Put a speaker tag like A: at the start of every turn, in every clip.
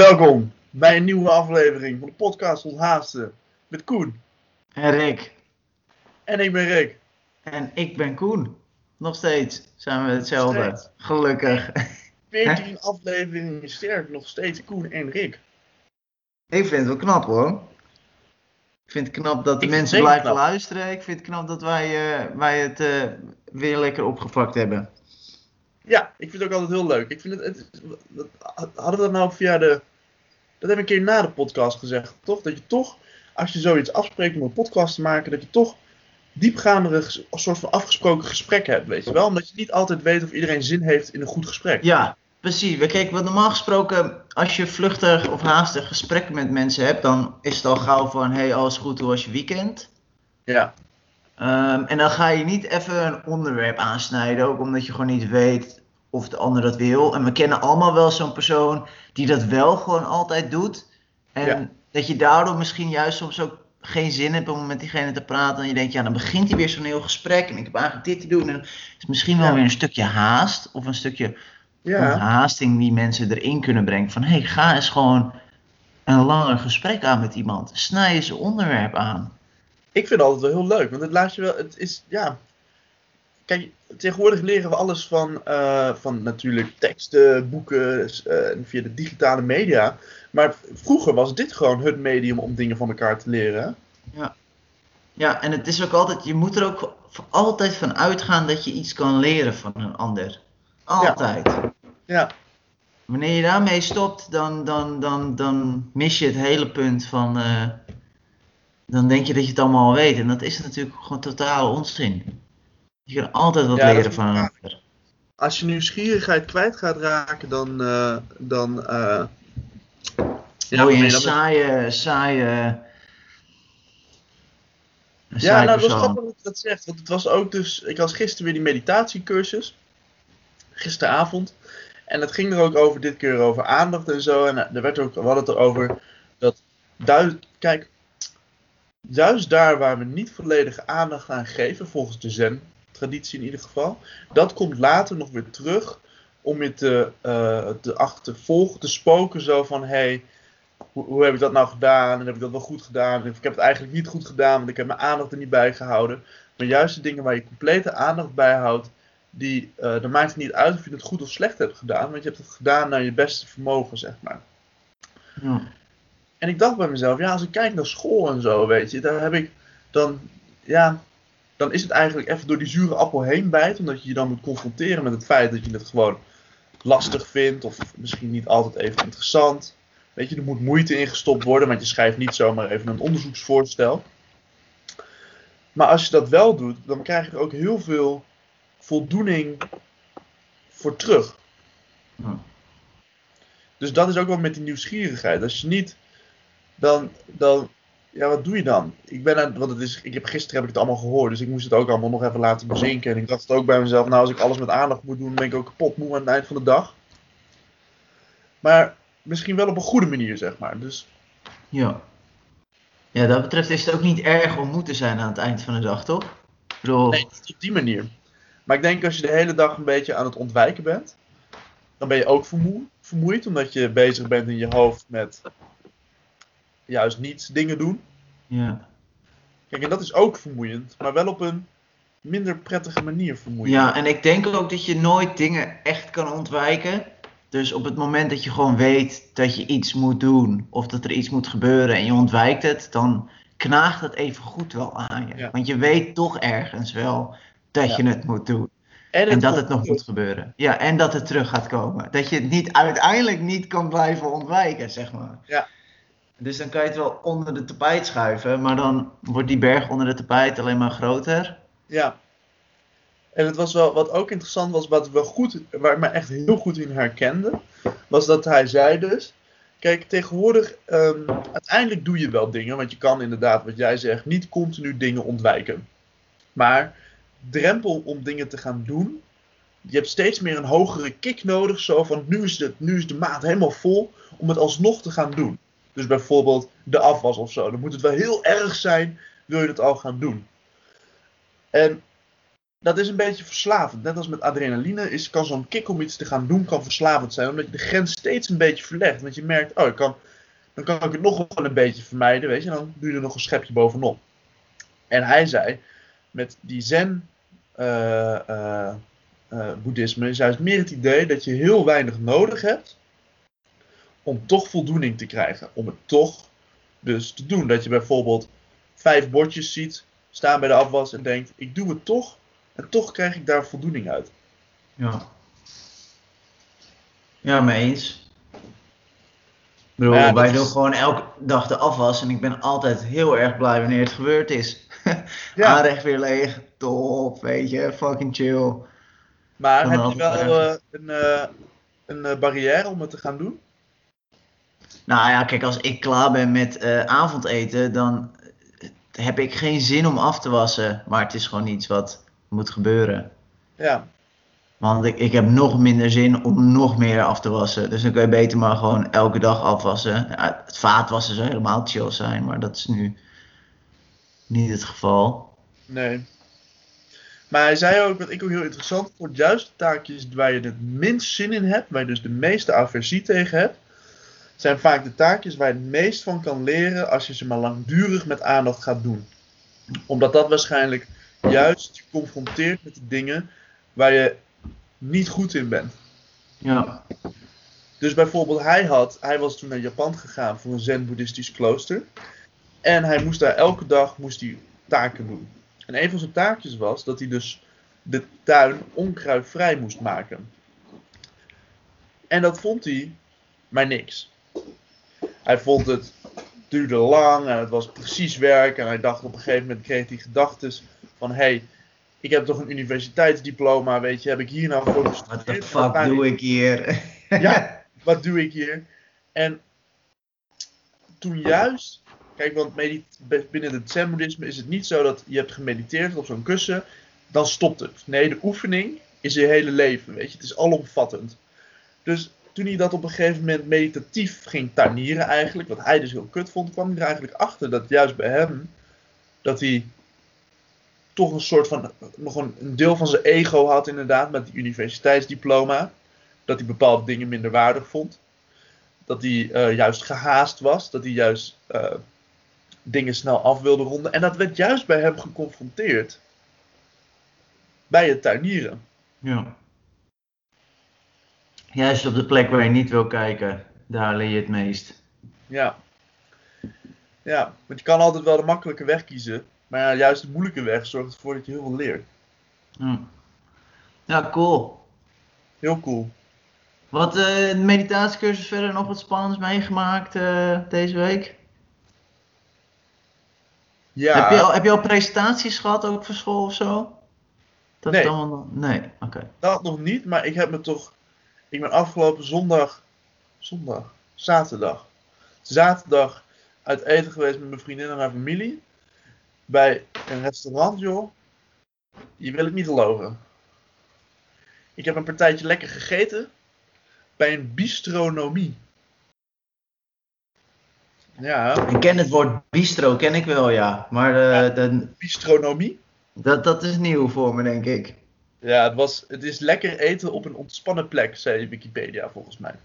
A: welkom bij een nieuwe aflevering van de podcast Onthaasten met Koen.
B: En Rick.
A: En ik ben Rick.
B: En ik ben Koen. Nog steeds zijn we hetzelfde.
A: Steeds.
B: Gelukkig.
A: 14 afleveringen sterk, nog steeds Koen en Rick.
B: Ik vind het wel knap hoor. Ik vind het knap dat de
A: Ik
B: mensen blijven
A: knap.
B: luisteren. Ik vind het knap dat wij, eh, wij het eh, weer lekker opgepakt hebben.
A: Ja, ik vind het ook altijd heel leuk. Ik vind het, het hadden we dat nou via de... Dat heb ik een keer na de podcast gezegd, toch? Dat je toch, als je zoiets afspreekt om een podcast te maken, dat je toch diepgaandere, soort van afgesproken gesprekken hebt, weet je wel? Omdat je niet altijd weet of iedereen zin heeft in een goed gesprek.
B: Ja, precies. We Kijk, wat normaal gesproken, als je vluchtig of haastig gesprekken met mensen hebt, dan is het al gauw van: hey, alles goed, hoe was je weekend?
A: Ja,
B: Ehm, en dan ga je niet even een onderwerp aansnijden, ook omdat je gewoon niet weet of de ander dat wil. En we kennen allemaal wel zo'n persoon die dat wel gewoon altijd doet. En
A: Ja.
B: dat je daardoor misschien juist soms ook geen zin hebt om met diegene te praten. En je denkt, ja, dan begint hij weer zo'n heel gesprek en ik heb eigenlijk dit te doen. En het is misschien wel
A: Ja.
B: weer een stukje haast of een stukje
A: ja.
B: haasting die mensen erin kunnen brengen. Van, hé, hey, ga eens gewoon een langer gesprek aan met iemand. Snij eens een onderwerp aan.
A: Ik vind het altijd wel heel leuk, want het laat je wel, het is, ja. Kijk, tegenwoordig leren we alles van, eh, van natuurlijk teksten, boeken, eh, en via de digitale media. Maar vroeger was dit gewoon het medium om dingen van elkaar te leren. hè?
B: Ja, en het is ook altijd, je moet er ook altijd van uitgaan dat je iets kan leren van een ander. Altijd.
A: Ja,
B: Wanneer je daarmee stopt, dan, dan, dan, dan mis je het hele punt van. eh, dan denk je dat je het allemaal al weet. En dat is natuurlijk gewoon totale onzin. Je kan altijd wat
A: Ja,
B: leren
A: is
B: van
A: als je nieuwsgierigheid kwijt gaat raken, dan. eh, dan eh,
B: Ja,
A: nee,
B: een saaie, saaie. Een
A: Ja,
B: saai
A: nou, dat
B: persoon.
A: grappig dat je dat zegt. Want het was ook dus. Ik had gisteren weer die meditatiecursus. Gisteravond. En het ging er ook over, dit keer over aandacht en zo. En eh, er werd ook, we hadden het erover dat. Duid, kijk, juist daar waar we niet volledige aandacht aan geven, volgens de Zen-traditie in ieder geval. Dat komt later nog weer terug om je te, eh, te achtervolgen, te spoken. Zo van: hé, hey, hoe, hoe heb ik dat nou gedaan? En heb ik dat wel goed gedaan? Ik heb het eigenlijk niet goed gedaan, want ik heb mijn aandacht er niet bij gehouden. Maar juist de dingen waar je complete aandacht bij houdt, die, eh dan maakt het niet uit of je het goed of slecht hebt gedaan, want je hebt het gedaan naar je beste vermogen, zeg maar.
B: Ja.
A: En ik dacht bij mezelf, ja, als ik kijk naar school en zo, weet je, daar heb ik dan, ja, dan is het eigenlijk even door die zure appel heen bijten, omdat je je dan moet confronteren met het feit dat je het gewoon lastig vindt, of misschien niet altijd even interessant. Weet je, er moet moeite in gestopt worden, want je schrijft niet zomaar even een onderzoeksvoorstel. Maar als je dat wel doet, dan krijg je er ook heel veel voldoening voor terug. Dus dat is ook wel met die nieuwsgierigheid. Als je niet, dan, dan ja, wat doe je dan? Ik ben aan, want het is, ik heb, gisteren heb ik het allemaal gehoord, dus ik moest het ook allemaal nog even laten bezinken. En ik dacht ook bij mezelf, nou als ik alles met aandacht moet doen, ben ik ook kapot moe aan het eind van de dag. Maar misschien wel op een goede manier, zeg maar. Dus
B: Ja. Ja, dat betreft is het ook niet erg om moe te zijn aan het eind van de dag, toch? Ik bedoel,
A: nee, niet op die manier. Maar ik denk als je de hele dag een beetje aan het ontwijken bent, dan ben je ook vermoe- vermoeid, omdat je bezig bent in je hoofd met juist niet dingen doen.
B: ja.
A: Kijk, en dat is ook vermoeiend, maar wel op een minder prettige manier vermoeiend.
B: ja, en ik denk ook dat je nooit dingen echt kan ontwijken. Dus op het moment dat je gewoon weet dat je iets moet doen, of dat er iets moet gebeuren en je ontwijkt het, dan knaagt het even goed wel aan je.
A: Ja.
B: Want je weet toch ergens wel dat
A: Ja.
B: je het moet doen.
A: en
B: En dat het nog moet gebeuren. Ja, en dat het terug gaat komen. Dat je het niet, uiteindelijk niet kan blijven ontwijken, zeg maar.
A: Ja.
B: Dus dan kan je het wel onder de tapijt schuiven, maar dan wordt die berg onder de tapijt alleen maar groter.
A: Ja. En het was wel, wat ook interessant was, wat wel goed, waar ik me echt heel goed in herkende, was dat hij zei dus, kijk, tegenwoordig, ehm, uiteindelijk doe je wel dingen, want je kan inderdaad, wat jij zegt, niet continu dingen ontwijken. Maar drempel om dingen te gaan doen, je hebt steeds meer een hogere kick nodig, zo van nu is, de, nu is de maat helemaal vol om het alsnog te gaan doen. Dus bijvoorbeeld de afwas of zo, dan moet het wel heel erg zijn, wil je het al gaan doen. En dat is een beetje verslavend. Net als met adrenaline is, kan zo'n kick om iets te gaan doen kan verslavend zijn. Omdat je de grens steeds een beetje verlegt. Want je merkt, oh, ik kan, dan kan ik het nog wel een beetje vermijden, weet je. En dan doe je er nog een schepje bovenop. En hij zei, met die zen eh, eh, eh, boeddhisme is juist meer het idee dat je heel weinig nodig hebt om toch voldoening te krijgen. Om het toch dus te doen. Dat je bijvoorbeeld vijf bordjes ziet staan bij de afwas en denkt, ik doe het toch en toch krijg ik daar voldoening uit.
B: Ja. Ja, mee eens. Ik bedoel,
A: Ja, dat
B: wij
A: is-
B: doen gewoon elke dag de afwas en ik ben altijd heel erg blij wanneer het gebeurd is.
A: Ja.
B: Aanrecht weer leeg, top, weet je, fucking chill.
A: Maar heb je wel eh, een, eh, een eh, barrière om het te gaan doen?
B: Nou ja, kijk, als ik klaar ben met eh, avondeten, dan heb ik geen zin om af te wassen. Maar het is gewoon iets wat moet gebeuren.
A: Ja,
B: Want ik, ik heb nog minder zin om nog meer af te wassen. Dus dan kun je beter maar gewoon elke dag afwassen. Ja, het vaatwassen zou helemaal chill zijn, maar dat is nu niet het geval.
A: nee. Maar hij zei ook, wat ik ook heel interessant vond, juist de taakjes waar je het minst zin in hebt, waar je dus de meeste aversie tegen hebt, zijn vaak de taakjes waar je het meest van kan leren als je ze maar langdurig met aandacht gaat doen. Omdat dat waarschijnlijk juist je confronteert met de dingen waar je niet goed in bent.
B: Ja,
A: Dus bijvoorbeeld, hij, had, hij was toen naar Japan gegaan voor een zen-boeddhistisch klooster. En hij moest daar elke dag moest hij taken doen. En een van zijn taakjes was dat hij dus de tuin onkruidvrij moest maken. En dat vond hij maar niks. Hij vond het duurde lang en het was precies werk. En hij dacht op een gegeven moment, kreeg hij gedachten van... Hé, hey, ik heb toch een universiteitsdiploma, weet je, heb ik hier nou voor
B: what the
A: gestudeerd?
B: fuck doe ik hier?
A: Ja. wat doe ik hier? En toen juist, kijk, want binnen het zen-boeddhisme is het niet zo dat je hebt gemediteerd op zo'n kussen, dan stopt het. Nee, de oefening is je hele leven, weet je, het is alomvattend. Dus toen hij dat op een gegeven moment meditatief ging tuinieren eigenlijk, wat hij dus heel kut vond, kwam hij er eigenlijk achter dat juist bij hem, dat hij toch een soort van, nog een, een deel van zijn ego had inderdaad, met die universiteitsdiploma dat hij bepaalde dingen minder waardig vond. Dat hij eh, juist gehaast was. Dat hij juist eh, dingen snel af wilde ronden. En dat werd juist bij hem geconfronteerd. Bij het tuinieren.
B: Ja. Juist op de plek waar je niet wil kijken, daar leer je het meest.
A: Ja. Ja, want je kan altijd wel de makkelijke weg kiezen. Maar ja, juist de moeilijke weg zorgt ervoor dat je heel veel leert.
B: Ja, ja cool.
A: Heel cool.
B: Wat de meditatiecursus verder nog wat spannends meegemaakt eh, deze week?
A: Ja,
B: Heb, je al, heb je al presentaties gehad ook voor school of zo? Dat
A: Nee.
B: allemaal... Nee, oké.
A: dat nog niet. Maar ik heb me toch... Ik ben afgelopen zondag... Zondag? Zaterdag. Zaterdag uit eten geweest met mijn vriendin en haar familie. Bij een restaurant, joh. Je wil het niet geloven. Ik heb een partijtje lekker gegeten. Bij een bistronomie. Ja,
B: Ik ken het woord bistro, ken ik wel ja. Maar eh,
A: Ja.
B: de-
A: bistronomie.
B: dat, dat is nieuw voor me denk ik.
A: Ja, het, was, het is lekker eten op een ontspannen plek, zei Wikipedia volgens mij. En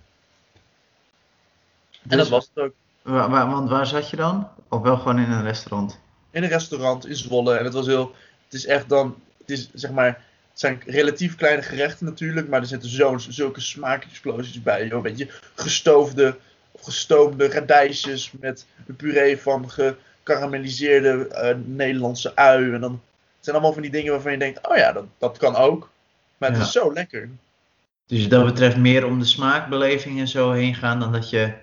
A: dat
B: Dus-
A: was het ook.
B: Wa- wa- want waar zat je dan? Of wel gewoon in een restaurant?
A: in een restaurant in Zwolle. En het was heel. Het is echt dan. Het is zeg maar. Het zijn relatief kleine gerechten natuurlijk. Maar er zitten zo'n zulke smaakexplosies bij. Joh. Weet je, gestoofde of gestoomde radijsjes met een puree van gekarameliseerde eh, Nederlandse ui. En dan. Het zijn allemaal van die dingen waarvan je denkt: oh ja, dat, dat kan ook. Maar het
B: Ja.
A: is zo lekker.
B: Dus dat betreft meer om de smaakbeleving en zo heen gaan dan dat je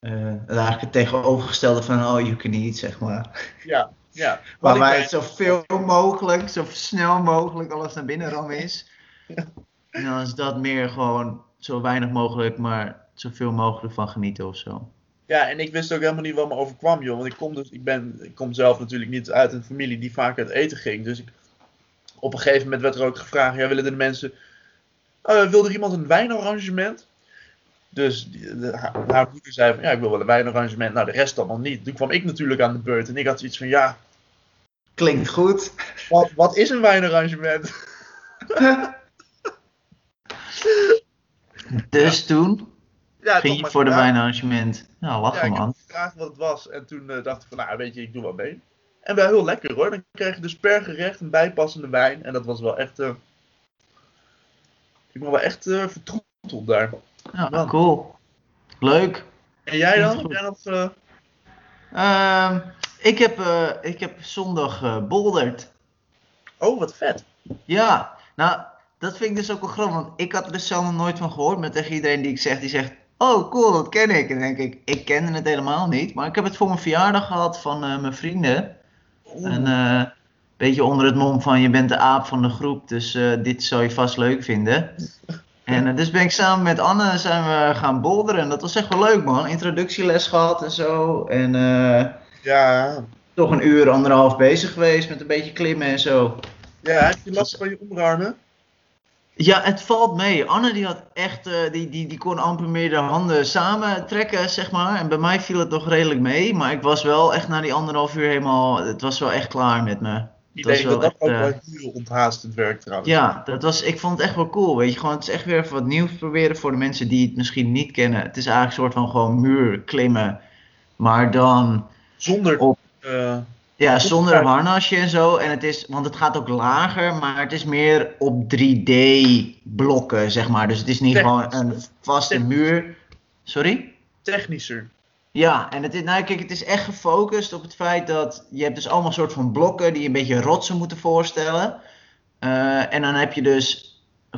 B: het eigenlijk het tegenovergestelde van oh you can eat zeg maar.
A: Ja, ja.
B: Waarbij
A: bij-
B: het zoveel mogelijk, zo snel mogelijk alles naar binnen rammen is.
A: Ja.
B: En dan is dat meer gewoon zo weinig mogelijk, maar zoveel mogelijk van genieten of zo.
A: Ja, en ik wist ook helemaal niet wat me overkwam, joh. Want ik kom, dus, ik, ben, ik kom zelf natuurlijk niet uit een familie die vaak uit eten ging. Dus ik, op een gegeven moment werd er ook gevraagd: ja, willen de mensen. eh wil er iemand een wijnarrangement? Dus de- haar, moeder zei van ja, ik wil wel een wijnarrangement. Nou, de rest dan nog niet. Toen kwam ik natuurlijk aan de beurt en ik had zoiets van ja.
B: Klinkt goed.
A: Wat, wat is een wijnarrangement?
B: Dus toen
A: Ja,
B: ging je voor de wijnarrangement. Ja,
A: Ja,
B: lachen
A: ik heb
B: man.
A: gevraagd wat het was. En toen eh, dacht ik van, nou weet je, ik doe wel mee. En wel heel lekker hoor. Dan krijg je dus per gerecht een bijpassende wijn. En dat was wel echt... eh, ik ben wel echt eh vertroeteld daar.
B: Ja,
A: Man.
B: cool. Leuk.
A: En jij dan?
B: Goed.
A: Heb jij nog... eh,
B: Ehm, ik, heb, ik heb zondag bolderd.
A: Oh, wat vet.
B: Ja, nou, dat vind ik dus ook wel grappig. Want ik had er dus zelf nog nooit van gehoord. Maar tegen iedereen die ik zeg, die zegt... Oh, cool, dat ken ik. En dan denk ik, ik kende het helemaal niet. Maar ik heb het voor mijn verjaardag gehad van eh, mijn vrienden.
A: Oeh.
B: En eh, een beetje onder het mom van je bent de aap van de groep, dus eh, dit zou je vast leuk vinden. En dus ben ik samen met Anne zijn we gaan boulderen. En dat was echt wel leuk man. Introductieles gehad en zo. En
A: Ja.
B: toch een uur, anderhalf bezig geweest met een beetje klimmen en zo.
A: Ja, heb je last van je onderarmen?
B: Ja, het valt mee. Anne die had echt, eh, die, die, die kon amper meer de handen samen trekken, zeg maar. En bij mij viel het nog redelijk mee. Maar ik was wel echt na die anderhalf uur helemaal, het was wel echt klaar met me.
A: Ik
B: was
A: denk dat dat
B: echt,
A: ook
B: eh,
A: wel heel onthaastend werkt trouwens.
B: Ja, dat was, ik vond het echt wel cool. Weet je, gewoon, het is echt weer even wat nieuws proberen voor de mensen die het misschien niet kennen. Het is eigenlijk een soort van gewoon muur klimmen. Maar dan,
A: Zonder...
B: Op-
A: eh,
B: ja, zonder een harnasje en zo. En het is, want het gaat ook lager, maar het is meer op 3D blokken, zeg maar. Dus het is niet
A: Technisch.
B: gewoon een vaste muur. Sorry?
A: technischer.
B: Ja, en het is, nou kijk, het is echt gefocust op het feit dat je hebt dus allemaal soort van blokken die een beetje rotsen moeten voorstellen. Eh, en dan heb je dus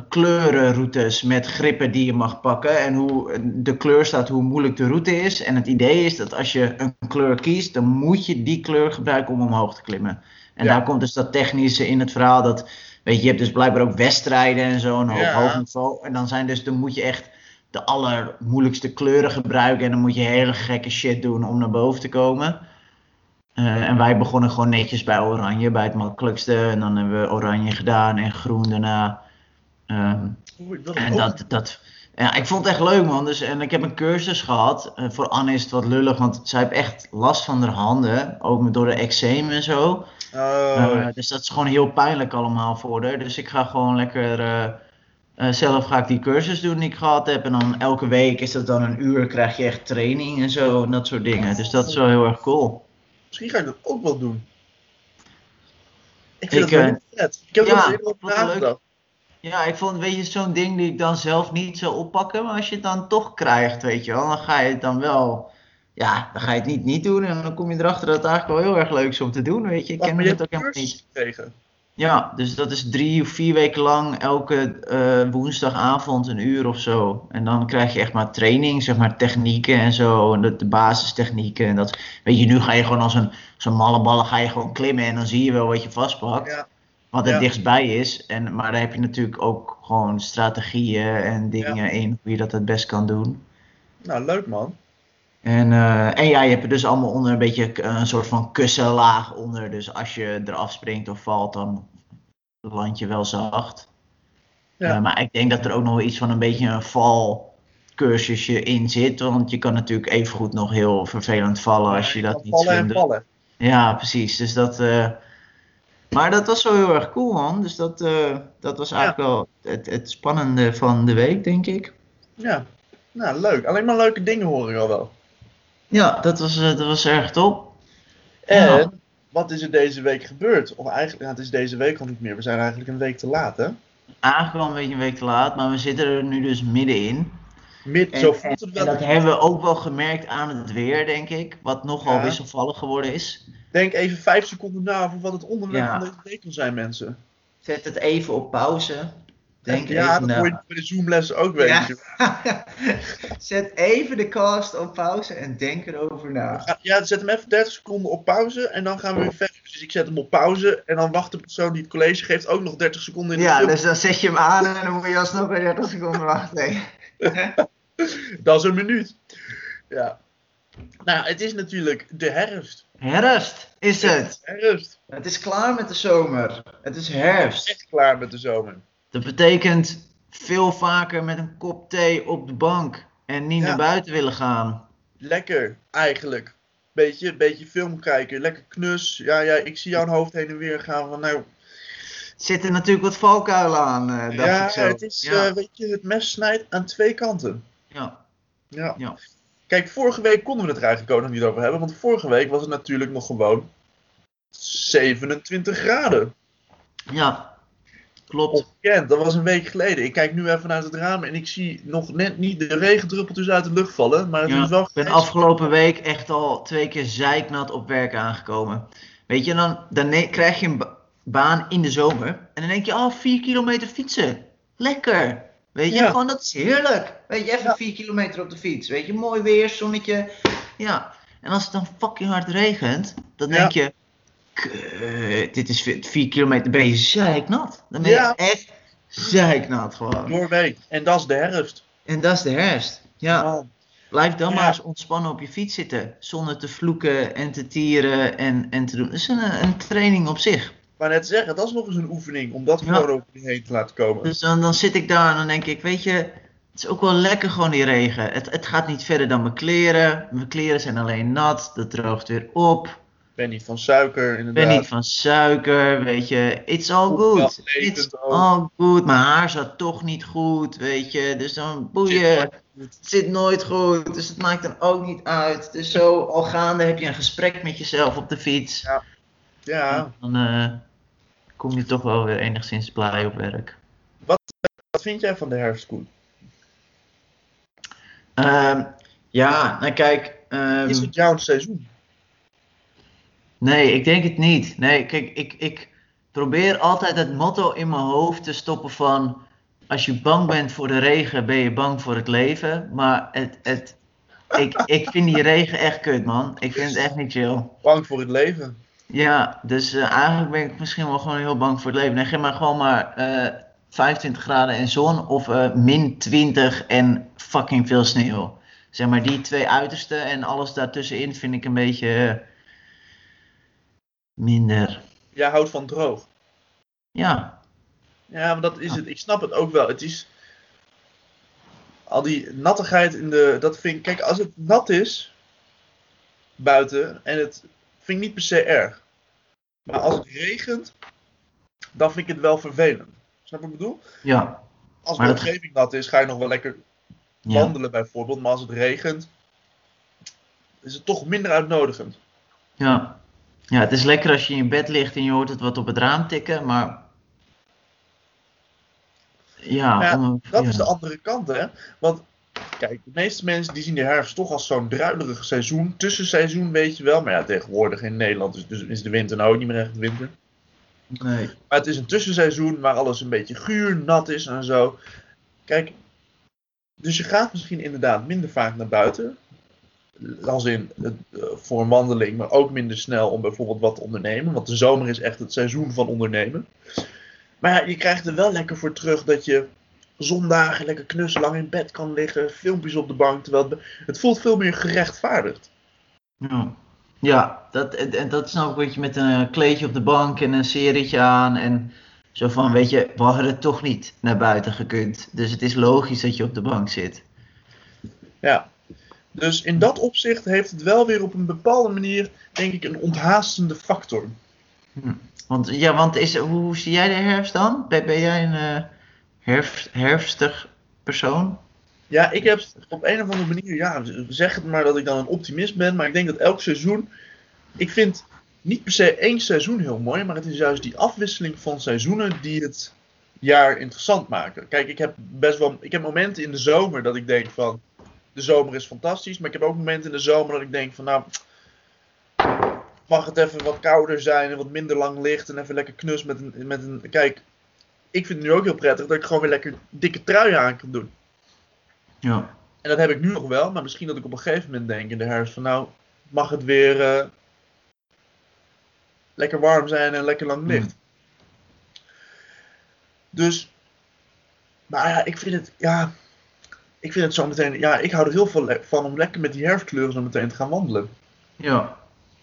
B: kleurenroutes met grippen die je mag pakken en hoe de kleur staat hoe moeilijk de route is. En het idee is dat als je een kleur kiest, dan moet je die kleur gebruiken om omhoog te klimmen. En
A: Ja.
B: daar komt dus dat technische in het verhaal dat, weet je, je hebt dus blijkbaar ook wedstrijden en zo en op
A: Ja.
B: hoog niveau. En dan zijn dus, dan moet je echt de allermoeilijkste kleuren gebruiken en dan moet je hele gekke shit doen om naar boven te komen. Eh, en wij begonnen gewoon netjes bij oranje, bij het makkelijkste. En dan hebben we oranje gedaan en groen daarna. Ehm, en dat, dat, ja, ik vond het echt leuk man. Dus, en ik heb een cursus gehad. Eh, voor Anne is het wat lullig, want zij heeft echt last van haar handen. Ook door de eczeem en zo.
A: Oh,
B: Eh, dus dat is gewoon heel pijnlijk allemaal voor haar. Dus ik ga gewoon lekker. eh, zelf ga ik die cursus doen die ik gehad heb. En dan elke week is dat dan een uur, krijg je echt training en zo. En dat soort dingen. Dus dat is wel heel erg cool.
A: misschien ga ik dat ook wel doen. Ik vind
B: Ik,
A: het wel heel vet. Ik heb er
B: ja, wat leuk.
A: nagedacht.
B: Ja, ik vond, weet je, zo'n ding die ik dan zelf niet zou oppakken. Maar als je het dan toch krijgt, weet je wel, dan ga je het dan wel. Ja, dan ga je het niet niet doen. En dan kom je erachter dat het eigenlijk wel heel erg leuk is om te doen, weet je. Ik ken het
A: hebt
B: ook helemaal niet.
A: gekregen.
B: Ja, dus dat is drie of vier weken lang, elke eh, woensdagavond een uur of zo. En dan krijg je echt maar training, zeg maar technieken en zo, en de, de basistechnieken. En dat, weet je, nu ga je gewoon als een, zo'n malle ballen ga je gewoon klimmen en dan zie je wel wat je vastpakt.
A: Ja.
B: Wat het
A: Ja.
B: dichtstbij is. En, maar daar heb je natuurlijk ook gewoon strategieën en dingen in hoe je dat het best kan doen.
A: Nou, leuk man.
B: En, eh, en ja, je hebt er dus allemaal onder een beetje een soort van kussenlaag onder. Dus als je eraf springt of valt, dan land je wel zacht.
A: Ja.
B: Eh, maar ik denk dat er ook nog wel iets van een beetje een valcursusje in zit. Want je kan natuurlijk evengoed nog heel vervelend vallen als je dat niet
A: vallen
B: slim
A: en vallen.
B: Ja, precies. Dus dat. eh, Maar dat was wel heel erg cool, man. Dus dat, eh, dat was eigenlijk wel het, het spannende van de week, denk ik.
A: Ja. Nou, leuk. Alleen maar leuke dingen hoor ik al wel.
B: Ja, dat was, eh, dat was erg top.
A: En
B: Ja.
A: wat is er deze week gebeurd? Of eigenlijk, ja, het is deze week al niet meer. We zijn eigenlijk een week te laat, hè?
B: Eigenlijk wel een beetje een week te laat, maar we zitten er nu dus middenin.
A: Mid,
B: En,
A: zo
B: en,
A: voelt het
B: en
A: wel.
B: dat hebben we ook wel gemerkt aan het weer, denk ik. Wat nogal
A: Ja.
B: wisselvallig geworden is.
A: Denk even vijf seconden na over wat het onderwerp
B: Ja.
A: van deze week kan zijn, mensen.
B: Zet het even op pauze. Denk
A: ja,
B: even
A: dat
B: na.
A: hoor je bij de Zoomlessen ook,
B: Ja.
A: je.
B: Zet even de cast op pauze en denk erover na.
A: Ja, Ja, zet hem even 30 seconden op pauze en dan gaan we weer verder. Dus ik zet hem op pauze en dan wacht de persoon die het college geeft ook nog 30 seconden in de
B: Ja,
A: film.
B: dus dan zet je hem aan en dan moet je alsnog weer 30 seconden wachten.
A: Dat is een minuut. Ja. Nou, het is natuurlijk de herfst.
B: Herfst is het.
A: Herfst.
B: Het is klaar met de zomer. Het is herfst.
A: Echt klaar met de zomer.
B: Dat betekent veel vaker met een kop thee op de bank en niet
A: Ja.
B: naar buiten willen gaan.
A: Lekker, eigenlijk. beetje, beetje film kijken, lekker knus. Ja, ja, ik zie jouw hoofd heen en weer gaan van nou,
B: Zitten natuurlijk wat valkuilen aan, eh dacht
A: ja,
B: ik zo.
A: het is,
B: ja.
A: eh, weet je, het mes snijdt aan twee kanten.
B: ja.
A: Ja.
B: Ja.
A: Kijk, vorige week konden we het er eigenlijk ook nog niet over hebben, want vorige week was het natuurlijk nog gewoon 27 graden.
B: ja, klopt.
A: Dat was een week geleden. Ik kijk nu even naar het raam en ik zie nog net niet de regendruppeltjes uit de lucht vallen, maar het
B: Ja,
A: is wel
B: Ik ben afgelopen week echt al twee keer zeiknat op werk aangekomen. Weet je, dan, dan krijg je een baan in de zomer. En dan denk je, oh, vier kilometer fietsen. Lekker. Weet je,
A: Ja.
B: gewoon dat is heerlijk. Weet je, even
A: Ja.
B: vier kilometer op de fiets. Weet je, mooi weer, zonnetje. Ja. En als het dan fucking hard regent, dan
A: Ja.
B: denk je, "Kut, dit is vi- vier kilometer, ben je zeiknat. Dan ben je echt zeiknat gewoon.
A: Noorwegen. En dat is de herfst.
B: En dat is de herfst. Ja. Blijf dan maar eens ontspannen op je fiets zitten. Zonder te vloeken en te tieren en, en te doen. Dat is een, een training op zich.
A: Maar net zeggen, dat is nog eens een oefening om dat
B: Ja.
A: gewoon over je heen te laten komen.
B: Dus dan, dan zit ik daar en dan denk ik, weet je, het is ook wel lekker gewoon die regen. Het, het gaat niet verder dan mijn kleren. Mijn kleren zijn alleen nat, dat droogt weer op.
A: Ben niet van suiker,
B: Ik
A: inderdaad.
B: ben niet van suiker, weet je. It's all good. It's all good. Mijn haar zat toch niet goed, weet je. Dus dan boeien. Het zit nooit goed, dus het maakt dan ook niet uit. Dus zo al gaande heb je een gesprek met jezelf op de fiets.
A: Ja,
B: Dan eh, kom je toch wel weer enigszins blij op werk.
A: wat vind jij van de herfst, Koen?
B: Ehm, ja, nou kijk. ehm,
A: Is het jouw seizoen?
B: nee, ik denk het niet. Nee, kijk, ik, ik probeer altijd het motto in mijn hoofd te stoppen van... Als je bang bent voor de regen, ben je bang voor het leven. Maar het, het, ik, ik vind die regen echt kut, man. Ik vind het echt niet chill.
A: Bang voor het leven.
B: Ja, dus eh, eigenlijk ben ik misschien wel gewoon heel bang voor het leven. Nee, geef maar gewoon maar eh 25 graden en zon of eh, min 20 en fucking veel sneeuw. Zeg maar die twee uitersten en alles daartussenin vind ik een beetje eh, minder.
A: Jij houdt van droog.
B: Ja,
A: Ja, maar dat is het. Ik snap het ook wel. Het is. Al die nattigheid in de. Dat vind ik. Kijk, als het nat is. Buiten. En het. Vind ik niet per se erg. Maar als het regent. Dan vind ik het wel vervelend. Snap je wat ik bedoel?
B: ja,
A: Als de omgeving nat is, ga je nog wel lekker
B: ja,
A: wandelen bijvoorbeeld. Maar als het regent. Is het toch minder uitnodigend.
B: ja. Ja, het is lekker als je in je bed ligt en je hoort het wat op het raam tikken, maar... Ja,
A: Ja,
B: om-
A: Dat
B: ja.
A: is de andere kant, hè? Want, kijk, de meeste mensen die zien de herfst toch als zo'n druilerig seizoen. Tussenseizoen, weet je wel. Maar ja, tegenwoordig in Nederland is, dus is de winter nou ook niet meer echt winter.
B: Nee.
A: Maar het is een tussenseizoen waar alles een beetje guur, nat is en zo. Kijk, dus je gaat misschien inderdaad minder vaak naar buiten. Als in eh, voor een wandeling, maar ook minder snel om bijvoorbeeld wat te ondernemen. Want de zomer is echt het seizoen van ondernemen. Maar ja, je krijgt er wel lekker voor terug dat je zondagen lekker knuslang in bed kan liggen. Filmpjes op de bank. Terwijl het, het voelt veel meer gerechtvaardigd.
B: Ja, ja dat, en dat snap ik, weet je, met een kleedje op de bank en een serietje aan en zo van, weet je, we hadden het toch niet naar buiten gekund. Dus het is logisch dat je op de bank zit.
A: Ja. Dus in dat opzicht heeft het wel weer op een bepaalde manier, denk ik, een onthaastende factor.
B: Want, ja, want is, hoe, hoe zie jij de herfst dan? Ben, ben jij een eh, herfst, herfstig persoon?
A: Ja, ik heb op een of andere manier, ja, zeg het maar dat ik dan een optimist ben, maar ik denk dat elk seizoen, ik vind niet per se één seizoen heel mooi, maar het is juist die afwisseling van seizoenen die het jaar interessant maken. Kijk, ik heb best wel, ik heb momenten in de zomer dat ik denk van, de zomer is fantastisch, maar ik heb ook momenten in de zomer dat ik denk van, nou, mag het even wat kouder zijn en wat minder lang licht en even lekker knus met een, met een, kijk, ik vind het nu ook heel prettig dat ik gewoon weer lekker dikke truien aan kan doen.
B: Ja.
A: En dat heb ik nu nog wel, maar misschien dat ik op een gegeven moment denk in de herfst van nou, mag het weer eh, lekker warm zijn en lekker lang licht. Dus, maar ja, ik vind het, ja, ik vind het zo meteen, ja, ik hou er heel veel van om lekker met die herfstkleuren zo meteen te gaan wandelen.
B: Ja.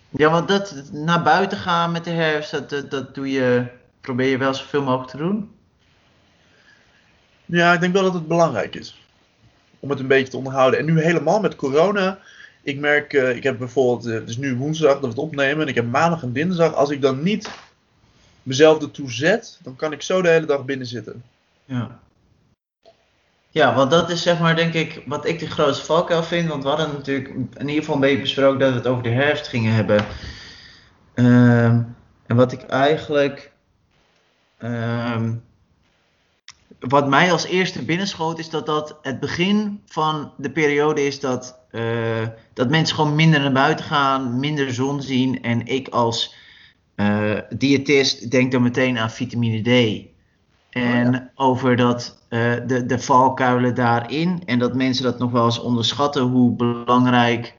B: Ja, want dat, naar buiten gaan met de herfst, dat, dat, dat doe je, probeer je wel zoveel mogelijk te doen.
A: Ja, ik denk wel dat het belangrijk is om het een beetje te onderhouden. En nu helemaal met corona ik merk, eh, ik heb bijvoorbeeld, eh, het is nu woensdag dat we het opnemen. En ik heb maandag en dinsdag. Als ik dan niet mezelf ertoe zet, dan kan ik zo de hele dag binnen zitten.
B: Ja. Ja, want dat is zeg maar denk ik wat ik de grootste valkuil vind. Want we hadden natuurlijk in ieder geval een beetje besproken dat we het over de herfst gingen hebben. Ehm, en wat ik eigenlijk. ehm, wat mij als eerste binnenschoot is dat dat het begin van de periode is dat, eh, dat mensen gewoon minder naar buiten gaan, minder zon zien. En ik als eh, diëtist denk dan meteen aan vitamine D. En over dat, eh, de, de valkuilen daarin. En dat mensen dat nog wel eens onderschatten hoe belangrijk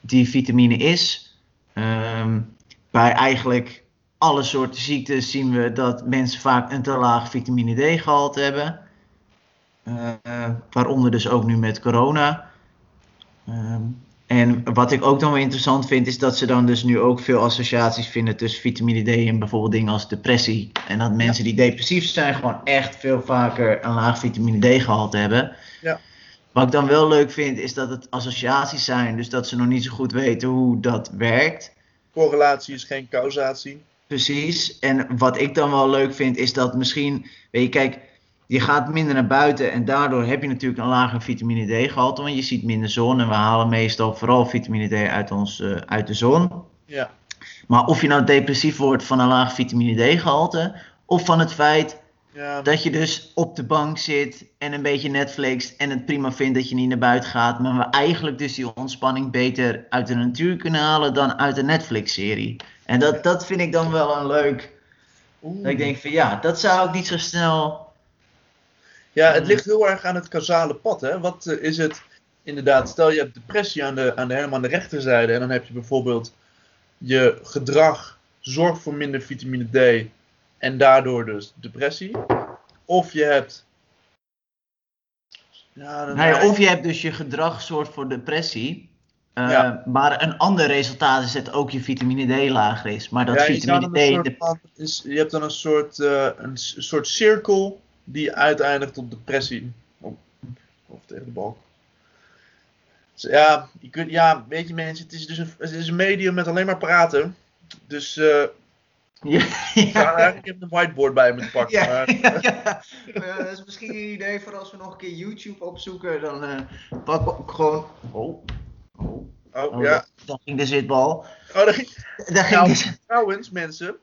B: die vitamine is. Ehm, bij eigenlijk alle soorten ziektes zien we dat mensen vaak een te laag vitamine D gehalte hebben. Eh, waaronder dus ook nu met corona. Ehm, en wat ik ook dan wel interessant vind, is dat ze dan dus nu ook veel associaties vinden tussen vitamine D en bijvoorbeeld dingen als depressie. En dat mensen die depressief zijn gewoon echt veel vaker een laag vitamine D gehalte hebben.
A: Ja.
B: Wat ik dan wel leuk vind, is dat het associaties zijn, dus dat ze nog niet zo goed weten hoe dat werkt.
A: Correlatie is geen causatie.
B: Precies. En wat ik dan wel leuk vind, is dat misschien, weet je, kijk, je gaat minder naar buiten en daardoor heb je natuurlijk een lager vitamine D gehalte, want je ziet minder zon en we halen meestal vooral vitamine D uit, ons, eh, uit de zon.
A: Ja.
B: Maar of je nou depressief wordt van een laag vitamine D gehalte, of van het feit
A: Ja,
B: dat je dus op de bank zit en een beetje Netflix en het prima vindt dat je niet naar buiten gaat, maar we eigenlijk dus die ontspanning beter uit de natuur kunnen halen dan uit een Netflix-serie. En dat, dat vind ik dan wel een leuk.
A: Oeh.
B: Dat ik denk van ja, dat zou ik niet zo snel.
A: ja, het ligt heel erg aan het causale pad. Hè? Wat eh, is het inderdaad? Stel je hebt depressie aan de, aan de, helemaal aan de rechterzijde. En dan heb je bijvoorbeeld je gedrag zorgt voor minder vitamine D. En daardoor dus depressie. Of je hebt. Ja, dan
B: Nou ja, of je hebt dus je gedrag soort voor depressie. Eh,
A: Ja.
B: Maar een ander resultaat is dat ook je vitamine D lager is. Maar dat
A: Ja, je,
B: vitamine
A: een
B: D.
A: soort
B: de-
A: van- is- je hebt dan een soort, eh, een, soort cirkel die uiteindelijk tot depressie. Of tegen de balk. Dus ja, je kunt, ja, weet je mensen, het is dus een, het is een medium met alleen maar praten. Dus eh
B: Ja,
A: ik
B: ja.
A: eigenlijk even een whiteboard bij moeten pakken.
B: Ja,
A: maar,
B: ja, ja. Eh, dat is misschien een idee voor als we nog een keer YouTube opzoeken. Dan eh pak ik gewoon. Oh. Oh.
A: oh,
B: oh,
A: ja.
B: Daar ging de zitbal.
A: Oh, daar ging,
B: Daar ging
A: nou,
B: de...
A: trouwens, mensen.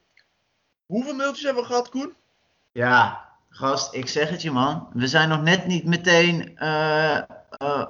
A: Hoeveel mailtjes hebben we gehad, Koen?
B: Ja, gast, ik zeg het je man. We zijn nog net niet meteen eh, eh,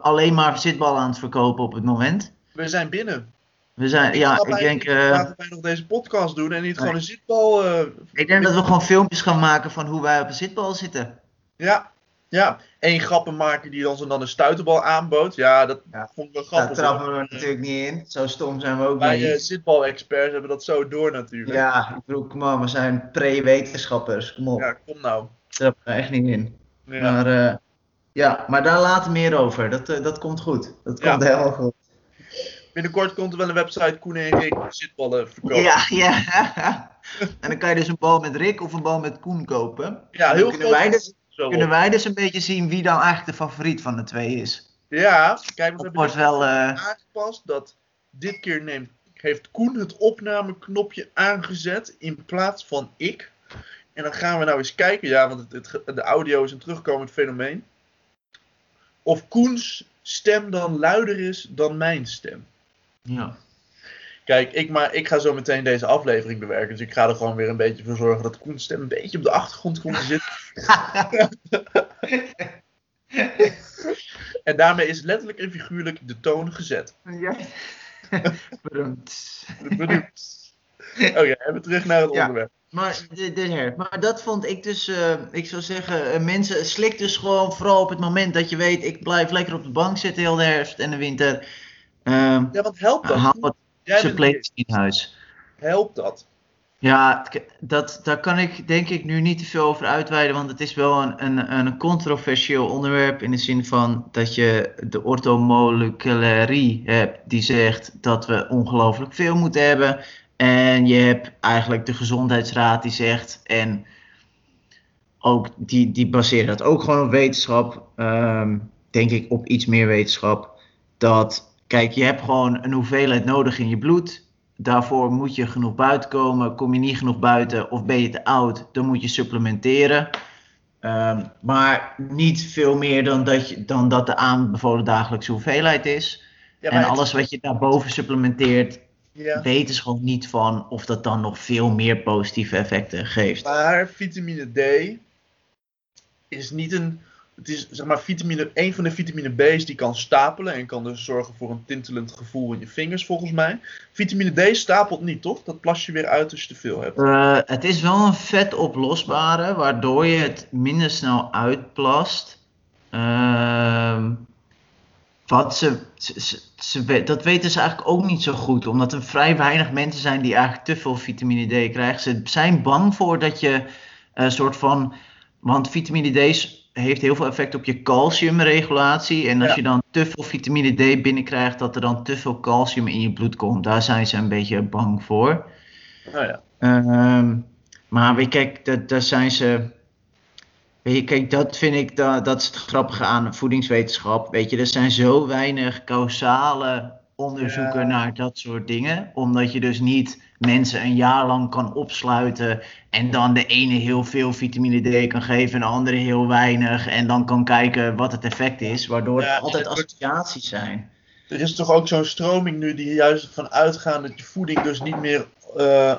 B: alleen maar zitbal aan het verkopen op het moment.
A: We zijn binnen.
B: We zijn, ja, ik denk, eh,
A: Laten wij nog deze podcast doen en niet
B: Nee.
A: gewoon een zitbal. eh,
B: ik denk dat we gewoon filmpjes gaan maken van hoe wij op een zitbal zitten.
A: Ja, ja. Eén grappenmaker die ons dan een stuiterbal aanbood. Ja, dat
B: Ja.
A: vond ik wel
B: Daar
A: grappig.
B: trappen
A: hoor.
B: we natuurlijk niet in. Zo stom zijn we ook
A: Wij eh,
B: niet.
A: zitbal-experts hebben dat zo door natuurlijk.
B: Ja, ik bedoel, kom op, we zijn pre-wetenschappers. Kom op,
A: Ja, kom nou.
B: daar trappen we echt niet in.
A: Ja.
B: Maar eh, ja, maar daar later meer over. Dat, eh, dat komt goed. Dat
A: Ja.
B: komt helemaal goed.
A: Binnenkort komt er wel een website Koen en Rick zitballen verkopen.
B: Ja, ja. en dan kan je dus een bal met Rick of een bal met Koen kopen.
A: Ja, heel
B: wij, dus,
A: zo
B: kunnen
A: op.
B: wij dus een beetje zien wie dan eigenlijk de favoriet van de twee is.
A: Ja, kijk, we hebben
B: wordt wel... eh,
A: aangepast dat dit keer neemt, heeft Koen het opnameknopje aangezet in plaats van ik. En dan gaan we nou eens kijken, ja, want het, de audio is een terugkomend fenomeen. Of Koens stem dan luider is dan mijn stem.
B: ja.
A: Kijk, ik, maar, ik ga zo meteen deze aflevering bewerken. Dus ik ga er gewoon weer een beetje voor zorgen dat Koens stem een beetje op de achtergrond komt te zitten. En daarmee is letterlijk en figuurlijk de toon gezet.
B: Ja. Bedankt.
A: Benieuwd. Oké, even terug naar het
B: Ja.
A: onderwerp.
B: Maar, de, de her- maar dat vond ik dus, eh, ik zou zeggen, eh, mensen slik dus gewoon vooral op het moment dat je weet, ik blijf lekker op de bank zitten heel de herfst en de winter. Ehm
A: Ja, want helpt dat?
B: Supplementen in huis.
A: Helpt dat?
B: Ja, dat, daar kan ik denk ik nu niet te veel over uitweiden, want het is wel een, een, een controversieel onderwerp in de zin van dat je de orthomolecularie hebt die zegt dat we ongelooflijk veel moeten hebben. En je hebt eigenlijk de gezondheidsraad die zegt, en ook die, die baseren dat ook gewoon op wetenschap, ehm, denk ik op iets meer wetenschap, dat kijk, je hebt gewoon een hoeveelheid nodig in je bloed. Daarvoor moet je genoeg buiten komen. Kom je niet genoeg buiten of ben je te oud, dan moet je supplementeren. Ehm, maar niet veel meer dan dat, je, dan dat de aanbevolen dagelijkse hoeveelheid is.
A: Ja,
B: en alles wat je daarboven supplementeert,
A: Ja.
B: weten ze gewoon niet van of dat dan nog veel meer positieve effecten geeft.
A: Maar vitamine D is niet een. Het is zeg maar vitamine, een van de vitamine B's die kan stapelen en kan dus zorgen voor een tintelend gevoel in je vingers, volgens mij. Vitamine D stapelt niet, toch? Dat plas je weer uit als je te veel hebt.
B: Eh, het is wel een vetoplosbare, waardoor je het minder snel uitplast. Ehm, wat ze, dat weten ze eigenlijk ook niet zo goed, omdat er vrij weinig mensen zijn die eigenlijk te veel vitamine D krijgen. Ze zijn bang voor dat je een soort van. Want vitamine D s- heeft heel veel effect op je calciumregulatie. En als
A: Ja.
B: je dan te veel vitamine D binnenkrijgt, dat er dan te veel calcium in je bloed komt. Daar zijn ze een beetje bang voor.
A: Nou ja.
B: Ehm, maar weet je, kijk, dat, daar zijn ze. Weet je, kijk, dat vind ik, dat, dat is het grappige aan voedingswetenschap. Weet je, er zijn zo weinig causale onderzoeken
A: Ja.
B: naar dat soort dingen. Omdat je dus niet mensen een jaar lang kan opsluiten. En dan de ene heel veel vitamine D kan geven en de andere heel weinig. En dan kan kijken wat het effect is. Waardoor
A: Ja,
B: het altijd associaties zijn.
A: Er is toch ook zo'n stroming nu die juist van uitgaan dat je voeding dus niet meer. eh, eh,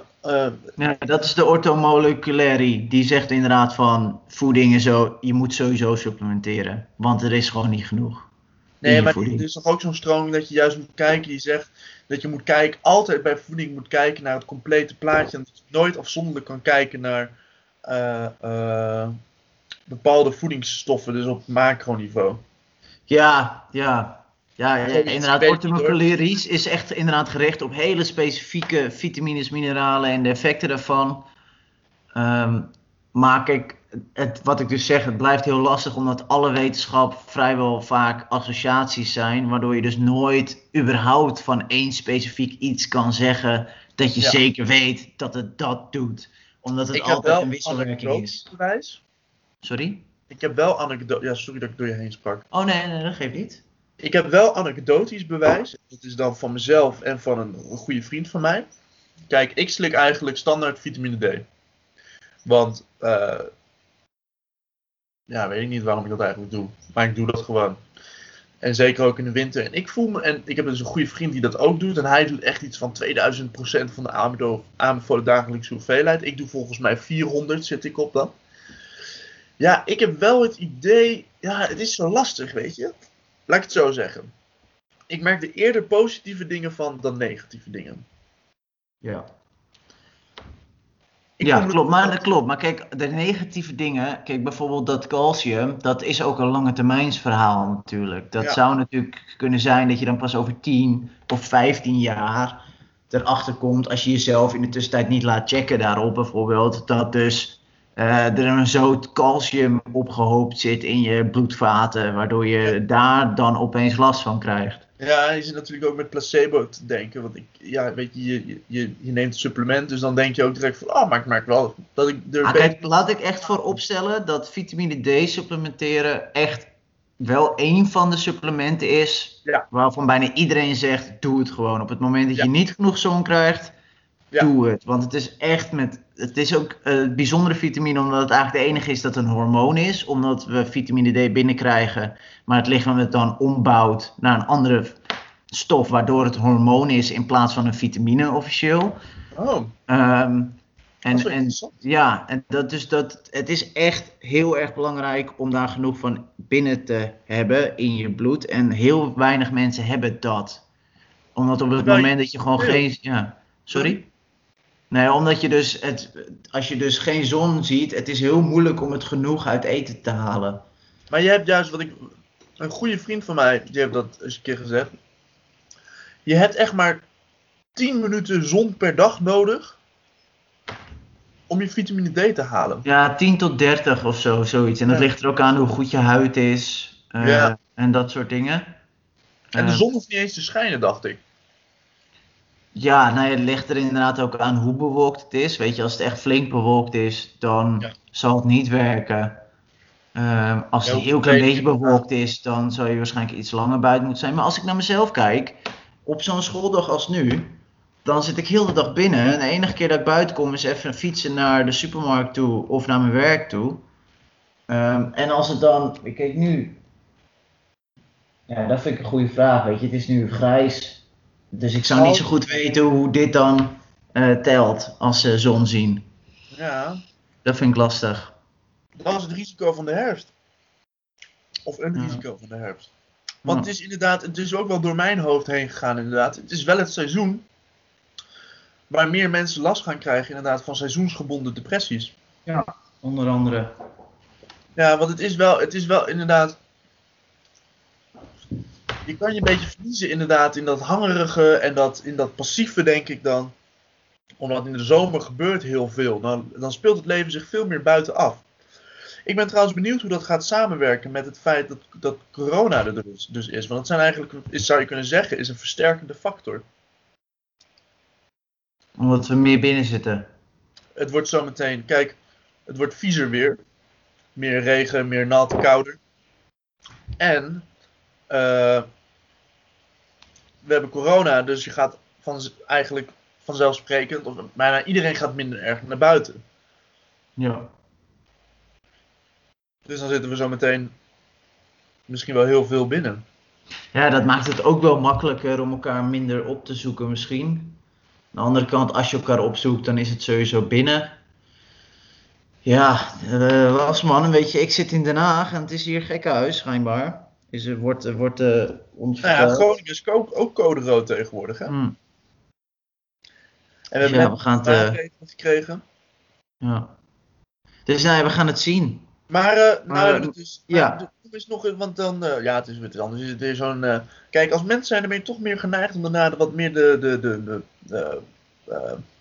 B: Ja, dat is de orthomoleculaire. Die zegt inderdaad van voeding en zo, je moet sowieso supplementeren. Want er is gewoon niet genoeg.
A: Nee, maar
B: voeding.
A: er is toch ook zo'n stroming dat je juist moet kijken. Die zegt dat je moet kijken, altijd bij voeding moet kijken naar het complete plaatje. En dat je nooit afzonderlijk kan kijken naar eh, eh, bepaalde voedingsstoffen, dus op macroniveau.
B: Ja, ja. Ja, ja, inderdaad. Orthomoleculaire is echt inderdaad gericht op hele specifieke vitamines, mineralen en de effecten daarvan. Ehm, maar kijk, het, wat ik dus zeg, het blijft heel lastig omdat alle wetenschap vrijwel vaak associaties zijn, waardoor je dus nooit überhaupt van één specifiek iets kan zeggen dat je
A: Ja.
B: zeker weet dat het dat doet. Omdat het
A: Ik heb
B: altijd
A: wel
B: een wisselwerking is.
A: bewijs.
B: Sorry?
A: Ik heb wel anekdotisch. Ja, sorry dat ik door je heen sprak.
B: Oh nee, nee, dat geeft niet.
A: Ik heb wel anekdotisch bewijs. Dat is dan van mezelf en van een, een goede vriend van mij. Kijk, ik slik eigenlijk standaard vitamine D. Want, eh, ja, weet ik niet waarom ik dat eigenlijk doe. Maar ik doe dat gewoon. En zeker ook in de winter. En ik voel me, en ik heb dus een goede vriend die dat ook doet. En hij doet echt iets van 2000% van de aanbevolen dagelijkse hoeveelheid. Ik doe volgens mij 400 zit ik op dan. Ja, ik heb wel het idee, ja, het is zo lastig, weet je. Laat ik het zo zeggen. Ik merk er eerder positieve dingen van dan negatieve dingen.
B: Ja.
A: Ik
B: ja, klopt. Maar, dat klopt. Maar kijk, de negatieve dingen, kijk bijvoorbeeld dat calcium, dat is ook een lange termijns verhaal natuurlijk. Dat
A: Ja.
B: zou natuurlijk kunnen zijn dat je dan pas over 10 of 15 jaar erachter komt, als je jezelf in de tussentijd niet laat checken daarop bijvoorbeeld, dat dus eh, er een zoot calcium opgehoopt zit in je bloedvaten, waardoor je daar dan opeens last van krijgt.
A: Ja, je zit natuurlijk ook met placebo te denken. Want ik, ja, weet je, je, je, je neemt een supplement, dus dan denk je ook direct van, oh, maar ik merk wel dat ik er
B: Ah, kijk, laat ik echt voor opstellen dat vitamine D supplementeren echt wel één van de supplementen is
A: Ja.
B: waarvan bijna iedereen zegt, doe het gewoon. Op het moment dat
A: Ja.
B: je niet genoeg zon krijgt,
A: Ja.
B: doe het. Want het is echt met, het is ook eh, het bijzondere vitamine omdat het eigenlijk de enige is dat een hormoon is. Omdat we vitamine D binnenkrijgen, maar het lichaam het dan ombouwt naar een andere stof waardoor het hormoon is in plaats van een vitamine officieel.
A: Oh,
B: Ehm,
A: dat
B: en, en ja, en dat, dus dat, het is echt heel erg belangrijk om daar genoeg van binnen te hebben in je bloed. En heel weinig mensen hebben dat. Omdat op het moment dat je gewoon geen. Ja, sorry? Nee, omdat je dus, het, als je dus geen zon ziet, het is heel moeilijk om het genoeg uit eten te halen.
A: Maar je hebt juist wat ik. Een goede vriend van mij, die heeft dat eens een keer gezegd. Je hebt echt maar 10 minuten zon per dag nodig. om je vitamine D te halen.
B: Ja, 10 tot 30 of zo, zoiets. En dat ligt er ook aan hoe goed je huid is eh,
A: Ja.
B: en dat soort dingen.
A: En de
B: Eh,
A: zon hoeft niet eens te schijnen, dacht ik.
B: Ja, nou ja, het ligt er inderdaad ook aan hoe bewolkt het is. Weet je, als het echt flink bewolkt is, dan
A: Ja.
B: zal het niet werken. Ehm, als het een heel klein beetje bewolkt is, dan zou je waarschijnlijk iets langer buiten moeten zijn. Maar als ik naar mezelf kijk, op zo'n schooldag als nu, dan zit ik heel de dag binnen. En de enige keer dat ik buiten kom is even fietsen naar de supermarkt toe of naar mijn werk toe. Ehm, en als het dan, ik kijk nu. Ja, dat vind ik een goede vraag. Weet je, het is nu grijs. Dus ik zou niet zo goed weten hoe dit dan eh, telt als ze zon zien.
A: Ja,
B: Dat vind ik lastig.
A: dat is het risico van de herfst. Of een
B: Ja.
A: risico van de herfst. Want
B: Ja.
A: het is inderdaad, het is ook wel door mijn hoofd heen gegaan inderdaad. Het is wel het seizoen waar meer mensen last gaan krijgen inderdaad van seizoensgebonden depressies.
B: Onder andere.
A: Ja, want het is wel, het is wel inderdaad. Je kan je een beetje verliezen inderdaad in dat hangerige en dat, in dat passieve, denk ik dan. Omdat in de zomer gebeurt heel veel. Dan, dan speelt het leven zich veel meer buiten af. Ik ben trouwens benieuwd hoe dat gaat samenwerken met het feit dat, dat corona er dus, dus is. Want dat zijn eigenlijk, is, zou je kunnen zeggen, is een versterkende factor.
B: Omdat we meer binnen zitten.
A: Het wordt zometeen, kijk, het wordt viezer weer. Meer regen, meer nat, kouder. En eh, we hebben corona, dus je gaat van, eigenlijk vanzelfsprekend, of bijna iedereen gaat minder erg naar buiten.
B: Ja.
A: Dus dan zitten we zometeen misschien wel heel veel binnen.
B: Ja, dat maakt het ook wel makkelijker om elkaar minder op te zoeken misschien. Aan de andere kant, als je elkaar opzoekt, dan is het sowieso binnen. Ja, eh als man, weet je, ik zit in Den Haag en het is hier gek huis, schijnbaar. Is er wordt, wordt eh, ons
A: Nou ja. Groningen is ook, ook code rood tegenwoordig. Hè? En
B: Hmm,
A: we
B: Dus
A: hebben
B: ja, we gaan het, eh,
A: gekregen.
B: ja. Dus nee, we gaan het zien.
A: Maar, eh nou,
B: Maar,
A: dus,
B: ja.
A: nou, er is nog, want dan, ja, het is weer anders. Is het weer zo'n, kijk, als mensen zijn, dan ben je toch meer geneigd om daarna wat meer de, de, de,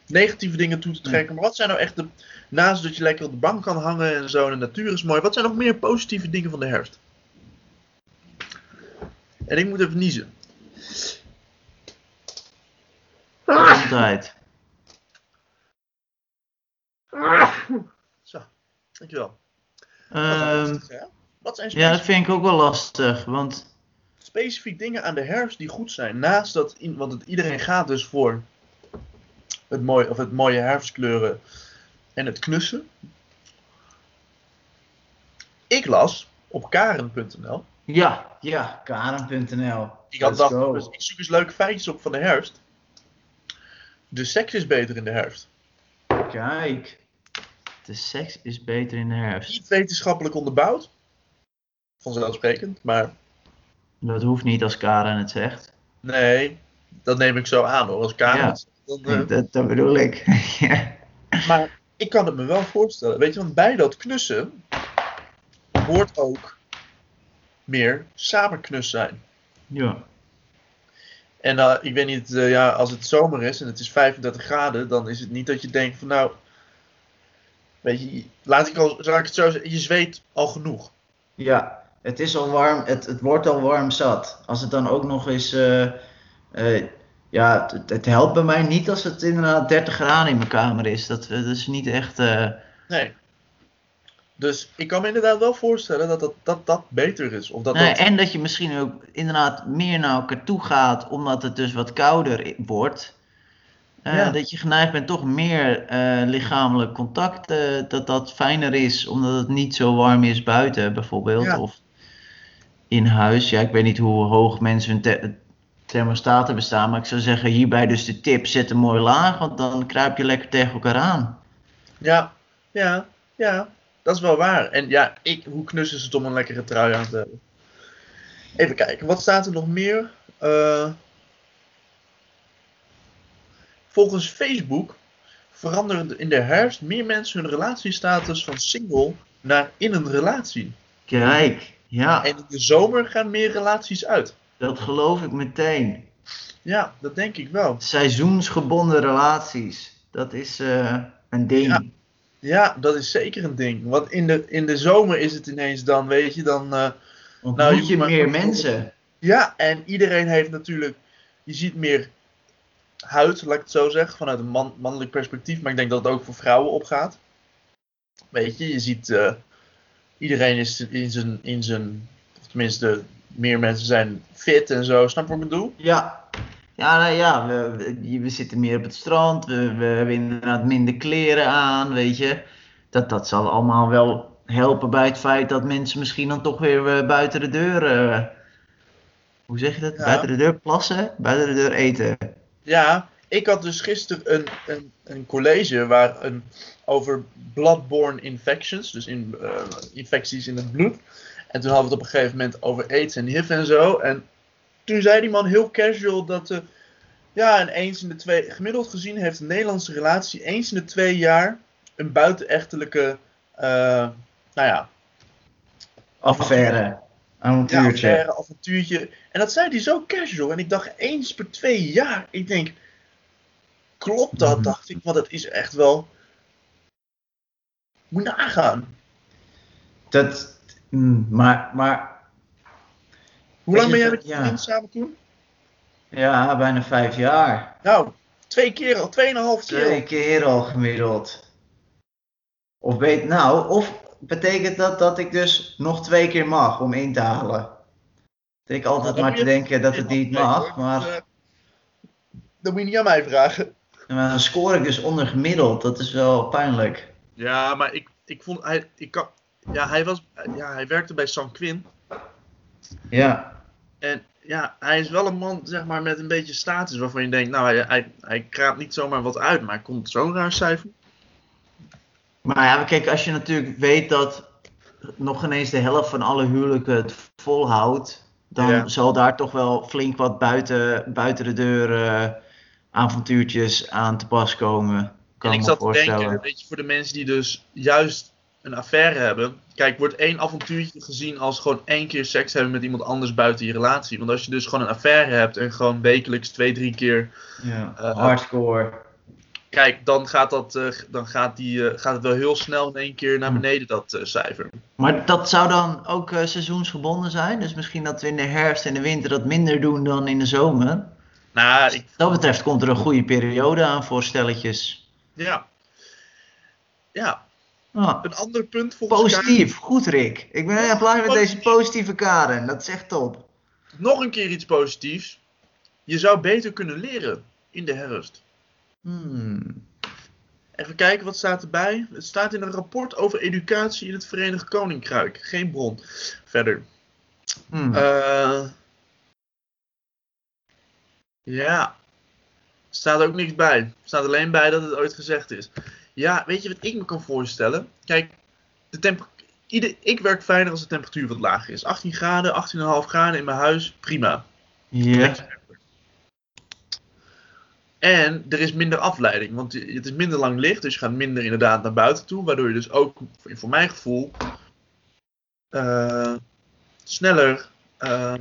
A: negatieve dingen toe te trekken. Maar wat zijn nou echt de, naast dat je lekker op de bank kan hangen en zo, en de natuur is mooi, wat zijn nog meer positieve dingen van de herfst? En ik moet even niezen.
B: Gezondheid.
A: Zo, dankjewel.
B: Ehm,
A: Wat, ja? wat zijn
B: ja, dat vind ik ook wel lastig, want
A: specifiek dingen aan de herfst die goed zijn? Naast dat, in, want het, iedereen gaat dus voor het mooie, of het mooie herfstkleuren en het knussen. Ik las op karen.nl.
B: ja, ja, karen.nl.
A: Ik had dacht, dus ik zoek eens leuke feitjes op van de herfst. De seks is beter in de herfst.
B: Kijk, de seks is beter in de herfst.
A: Niet wetenschappelijk onderbouwd. Vanzelfsprekend, maar
B: Dat hoeft niet als Karen het zegt.
A: nee, dat neem ik zo aan hoor. Als Karen
B: Ja.
A: het zegt, dan, eh,
B: Dat, dat bedoel ik. ja.
A: Maar ik kan het me wel voorstellen. Weet je, want bij dat knussen hoort ook meer samenknus zijn.
B: ja.
A: En uh, ik weet niet, uh, ja, als het zomer is en het is 35 graden, dan is het niet dat je denkt van nou, weet je, laat ik al, zal ik het zo zeggen, je zweet al genoeg.
B: Ja, het is al warm, het, het wordt al warm zat. Als het dan ook nog eens, uh, uh, ja, het, het, helpt bij mij niet als het inderdaad 30 graden in mijn kamer is. Dat, dat is niet echt... Uh...
A: Nee. Dus ik kan me inderdaad wel voorstellen dat dat, dat, dat beter is. Of dat
B: nee,
A: dat...
B: En dat je misschien ook inderdaad meer naar elkaar toe gaat, omdat het dus wat kouder wordt. Uh, ja. Dat je geneigd bent toch meer uh, lichamelijk contact, uh, dat dat fijner is, omdat het niet zo warm is buiten bijvoorbeeld.
A: Ja.
B: Of in huis. Ja, ik weet niet hoe hoog mensen hun th thermostaten bestaan, maar ik zou zeggen hierbij dus de tip, zet hem mooi laag, want dan kruip je lekker tegen elkaar aan.
A: Ja, ja, ja. Dat is wel waar. En ja, ik, hoe knus is het om een lekkere trui aan te hebben? Even kijken, wat staat er nog meer? Uh, volgens Facebook veranderen in de herfst meer mensen hun relatiestatus van single naar in een relatie.
B: Kijk, ja.
A: En in de zomer gaan meer relaties uit.
B: Dat geloof ik meteen.
A: Ja, dat denk ik wel.
B: Seizoensgebonden relaties, dat is uh, een ding.
A: Ja. Ja, dat is zeker een ding. Want in de, in de zomer is het ineens dan, weet je, dan... Uh,
B: nou, je, je meer mensen.
A: Ja, en iedereen heeft natuurlijk... Je ziet meer huid, laat ik het zo zeggen, vanuit een man, mannelijk perspectief. Maar ik denk dat het ook voor vrouwen opgaat. Weet je, je ziet... Uh, iedereen is in zijn, in zijn, of tenminste, meer mensen zijn fit en zo. Snap je wat ik bedoel?
B: Ja, ja, nou ja we, we, we zitten meer op het strand. We, we hebben inderdaad minder kleren aan, weet je. Dat, dat zal allemaal wel helpen bij het feit dat mensen misschien dan toch weer eh, buiten de deur. eh, hoe zeg je dat?
A: Ja.
B: Buiten de deur plassen, buiten de deur eten.
A: Ja, ik had dus gisteren een, een, een college waar een, over bloodborne infections, dus in, eh, infecties in het bloed. En toen hadden we het op een gegeven moment over aids en HIV en zo. En toen zei die man heel casual dat, ja, en eens in de twee, gemiddeld gezien heeft een Nederlandse relatie eens in de twee jaar een buitenechtelijke, eh, nou ja,
B: Affaire,
A: ja,
B: avontuurtje.
A: affaire, avontuurtje. En dat zei hij zo casual. En ik dacht eens per twee jaar. Ik denk, klopt dat?
B: Mhm.
A: Dacht ik, want het is echt wel. Moet nagaan.
B: Dat, mm, maar, maar
A: Hoe lang ben
B: je
A: jij met je
B: ja.
A: vriend samen toen?
B: ja, bijna vijf jaar.
A: Nou, twee keer al, tweeënhalf keer.
B: Twee keer al gemiddeld. Of weet nou, of betekent dat dat ik dus nog twee keer mag om in te halen? Dat ik altijd
A: dan
B: maar te denken dat het niet mag,
A: hoor.
B: maar,
A: Eh, Dat moet je niet aan mij vragen.
B: maar dan scoor ik dus onder gemiddeld. Dat is wel pijnlijk.
A: Ja, maar ik, ik vond. Hij, ik kan, ja, hij was. Ja, hij werkte bij San Quin.
B: Ja,
A: En ja, hij is wel een man, zeg maar, met een beetje status waarvan je denkt, nou, hij, hij, hij kraapt niet zomaar wat uit, maar hij komt zo'n raar cijfer.
B: maar ja, kijk, als je natuurlijk weet dat nog ineens de helft van alle huwelijken het volhoudt, dan
A: Ja.
B: zal daar toch wel flink wat buiten, buiten de deur eh, avontuurtjes aan te pas komen. Kan
A: en
B: ik
A: zat te denken, weet je, voor de mensen die dus juist een affaire hebben. Kijk, wordt één avontuurtje gezien als gewoon één keer seks hebben met iemand anders buiten je relatie. Want als je dus gewoon een affaire hebt en gewoon wekelijks twee, drie keer.
B: Ja,
A: Eh,
B: hardcore.
A: Kijk, dan gaat, dat, eh, dan gaat, die, eh, gaat het wel heel snel in één keer naar
B: Hm.
A: beneden, dat eh, cijfer.
B: Maar dat zou dan ook eh, seizoensgebonden zijn? Dus misschien dat we in de herfst en de winter dat minder doen dan in de zomer?
A: Nou, ik,
B: Wat dat betreft komt er een goede periode aan voor stelletjes.
A: ja. Ja,
B: Ah,
A: een ander punt volgens Karen-
B: positief, goed Rick. Ik ben heel blij met deze positieve Karen. Dat is echt top.
A: Nog een keer iets positiefs. Je zou beter kunnen leren in de herfst.
B: Hmm.
A: Even kijken, wat staat erbij? Het staat in een rapport over educatie in het Verenigd Koninkrijk. Geen bron. Verder.
B: Hmm.
A: Eh ja. Staat ook niks bij. Staat alleen bij dat het ooit gezegd is. Ja, weet je wat ik me kan voorstellen? Kijk, de temper ieder, ik werk fijner als de temperatuur wat lager is. 18 graden, 18,5 graden in mijn huis, prima.
B: ja.
A: En er is minder afleiding, want het is minder lang licht, dus je gaat minder inderdaad naar buiten toe, waardoor je dus ook, voor voor mijn gevoel, eh, sneller eh,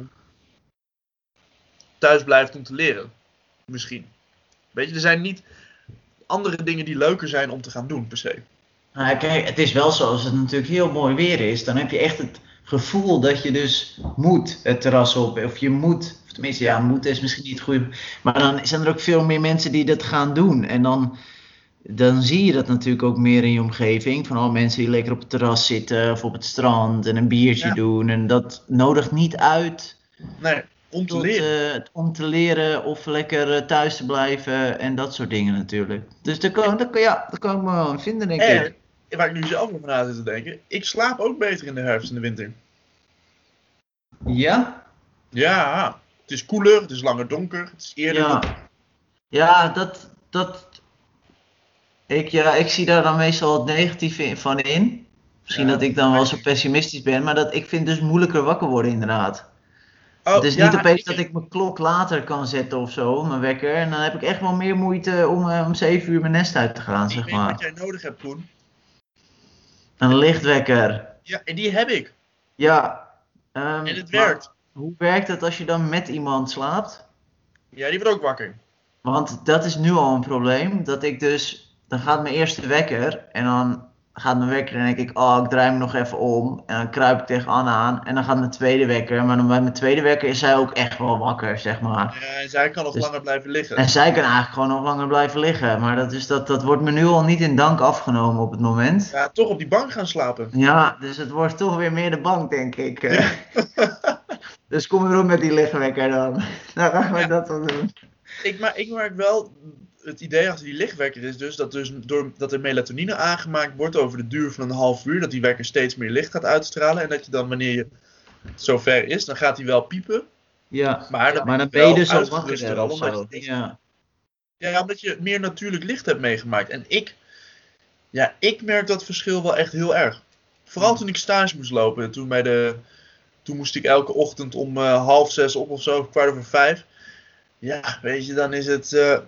A: thuis blijft om te leren. Misschien. Weet je, er zijn niet andere dingen die leuker zijn om te gaan doen, per se.
B: Nou, kijk, het is wel zo, als het natuurlijk heel mooi weer is, dan heb je echt het gevoel dat je dus moet het terras op. Of je moet, of tenminste, ja, moet is misschien niet het goede. Maar dan zijn er ook veel meer mensen die dat gaan doen. En dan, dan zie je dat natuurlijk ook meer in je omgeving. Van al mensen die lekker op het terras zitten of op het strand en een biertje
A: Ja.
B: doen. En dat nodigt niet uit
A: Nee, om te
B: tot,
A: leren.
B: om te leren of lekker eh, thuis te blijven en dat soort dingen natuurlijk. Dus daar kan, daar ja, daar kan ik me wel in vinden, denk ik.
A: En, waar ik nu zelf over na zit te denken, ik slaap ook beter in de herfst en de winter.
B: Ja?
A: Ja, het is koeler, het is langer donker, het is eerder
B: Ja, ja dat, dat ik, ja, ik zie daar dan meestal het negatieve van in. Misschien
A: Ja.
B: dat ik dan wel zo pessimistisch ben, maar dat, ik vind dus moeilijker wakker worden inderdaad.
A: Oh,
B: het is
A: ja,
B: niet opeens dat ik mijn klok later kan zetten of zo, mijn wekker. En dan heb ik echt wel meer moeite om eh, om 7 uur mijn nest uit te gaan,
A: Ik
B: zeg
A: weet wat
B: maar.
A: jij nodig hebt, Koen.
B: Een lichtwekker.
A: Ja, en die heb ik.
B: Ja. ehm,
A: En het
B: maar
A: werkt.
B: Hoe werkt het als je dan met iemand slaapt?
A: Ja, die wordt ook wakker.
B: Want dat is nu al een probleem. Dat ik dus. Dan gaat mijn eerste wekker. En dan. Gaat mijn wekker en denk ik, oh, ik draai me nog even om. En dan kruip ik tegen Anne aan en dan gaat mijn tweede wekker. Maar dan bij mijn tweede wekker is zij ook echt wel wakker, zeg maar.
A: Ja, en zij kan nog
B: Dus-
A: langer blijven liggen.
B: En zij kan eigenlijk gewoon nog langer blijven liggen. Maar dat, is, dat, dat wordt me nu al niet in dank afgenomen op het moment.
A: Ja, toch op die bank gaan slapen.
B: Ja, dus het wordt toch weer meer de bank, denk ik. dus kom erop met die lichtwekker dan. Dan gaan we
A: Ja.
B: dat wel doen.
A: Ik, maar ik merk wel, het idee achter die lichtwekker is dus dat, dus door, dat er melatonine aangemaakt wordt over de duur van een half uur. Dat die wekker steeds meer licht gaat uitstralen. En dat je dan wanneer je zover is, dan gaat hij wel piepen.
B: Ja,
A: Maar dan,
B: maar dan ben je dus al wakker
A: al,
B: of
A: omdat
B: zo.
A: je-
B: Ja.
A: Ja, omdat je meer natuurlijk licht hebt meegemaakt. En ik, ja, ik merk dat verschil wel echt heel erg. Vooral
B: Hmm.
A: toen ik stage moest lopen. Toen, bij de, toen moest ik elke ochtend om eh, half zes op of zo, kwart over vijf. Ja, weet je, dan is het. eh,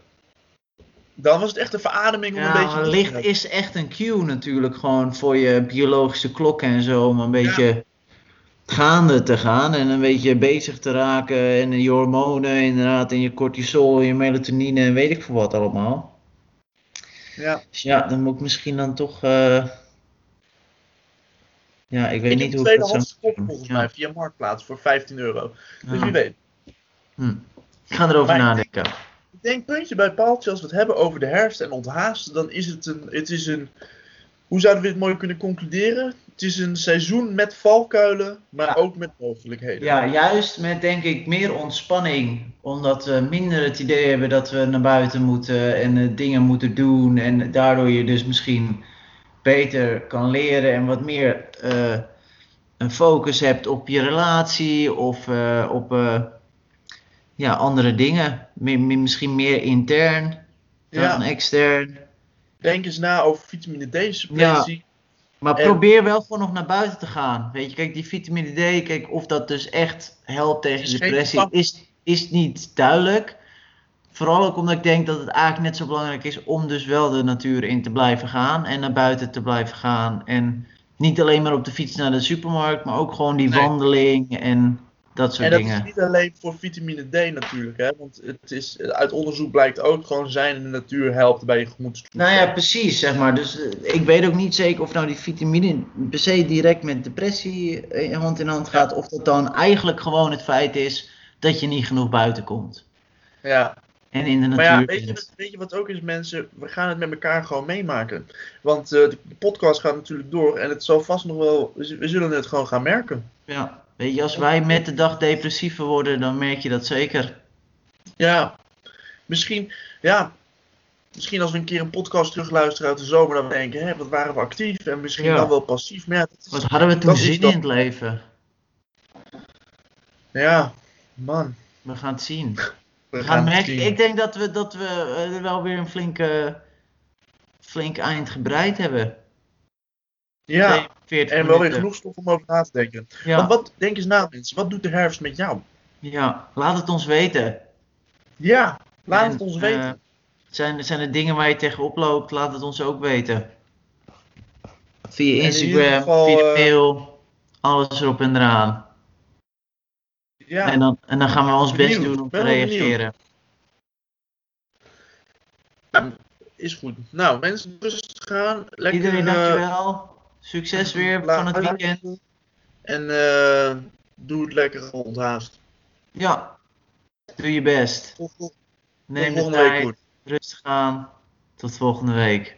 A: dan was het echt een verademing om
B: Ja,
A: een beetje. te
B: licht is echt een cue natuurlijk gewoon voor je biologische klok en zo. Om een beetje gaande te gaan en een beetje bezig te raken. En je hormonen inderdaad en je cortisol, je melatonine en weet ik veel wat allemaal.
A: Ja,
B: Dus ja, dan moet ik misschien dan toch... eh, Ja, ik weet
A: ik
B: niet hoe ik dat zou doen.
A: volgens
B: Ja.
A: mij via Marktplaats voor 15 euro. Dus
B: Ja.
A: wie weet.
B: Hm. Ik ga erover
A: Maar-
B: nadenken.
A: Ik denk, puntje bij paaltje, als we het hebben over de herfst en onthaasten, dan is het een, het is een, hoe zouden we dit mooi kunnen concluderen? Het is een seizoen met valkuilen, maar
B: Ja.
A: ook met mogelijkheden.
B: Ja, juist met denk ik meer ontspanning. Omdat we minder het idee hebben dat we naar buiten moeten en eh, dingen moeten doen. En daardoor je dus misschien beter kan leren en wat meer eh, een focus hebt op je relatie of eh, op ja, andere dingen. Mi- mi- misschien meer intern dan
A: Ja.
B: extern.
A: Denk eens na over vitamine D-suppletie.
B: Maar
A: En-
B: probeer wel gewoon nog naar buiten te gaan. Weet je, kijk, die vitamine D, kijk, of dat dus echt helpt tegen depressie, is, is niet duidelijk. Vooral ook omdat ik denk dat het eigenlijk net zo belangrijk is om dus wel de natuur in te blijven gaan en naar buiten te blijven gaan. En niet alleen maar op de fiets naar de supermarkt, maar ook gewoon die
A: Nee.
B: wandeling en dat soort
A: En dat
B: dingen.
A: is niet alleen voor vitamine D natuurlijk, hè? want het is, uit onderzoek blijkt ook gewoon zijn in de natuur helpt bij je gemoedstoestand.
B: Nou ja, precies, zeg maar. Dus eh, ik weet ook niet zeker of nou die vitamine per se direct met depressie eh, hand in hand gaat. Of dat dan eigenlijk gewoon het feit is dat je niet genoeg buiten komt.
A: ja.
B: En in de
A: Maar
B: natuur
A: ja, weet je, wat- weet je wat ook is, mensen? We gaan het met elkaar gewoon meemaken. Want eh, de, podcast gaat natuurlijk door en het zal vast nog wel. We zullen het gewoon gaan merken.
B: Ja. Weet je, als wij met de dag depressiever worden, dan merk je dat zeker.
A: Ja, misschien, ja, misschien als we een keer een podcast terugluisteren uit de zomer, dan denken, hè, wat waren we actief en misschien
B: Ja.
A: dan wel passief. Maar ja, dat is-
B: Wat hadden we toen zin in het leven?
A: ja man.
B: We gaan het zien.
A: We
B: We gaan merken.
A: zien.
B: Ik denk dat we, dat we eh, er wel weer een flinke, flink eind gebreid hebben.
A: Ja,
B: 42
A: en wel weer genoeg stof om over na te denken.
B: Ja.
A: Want wat, denk eens na mensen, wat doet de herfst met jou?
B: ja, laat het ons weten.
A: Ja, laat
B: En,
A: het ons
B: eh,
A: weten.
B: Zijn, zijn er dingen waar je tegenop loopt? Laat het ons ook weten. Via
A: in
B: Instagram,
A: geval,
B: via
A: eh,
B: mail, alles erop en eraan.
A: ja,
B: En, dan, en dan gaan we ons best doen om te reageren.
A: is goed. Nou, mensen, rustig gaan. Lekker,
B: Iedereen
A: eh,
B: dankjewel. Succes weer van het weekend.
A: En eh, doe het lekker onthaast.
B: Ja, doe je best. Neem de tijd, rustig aan. Tot volgende week.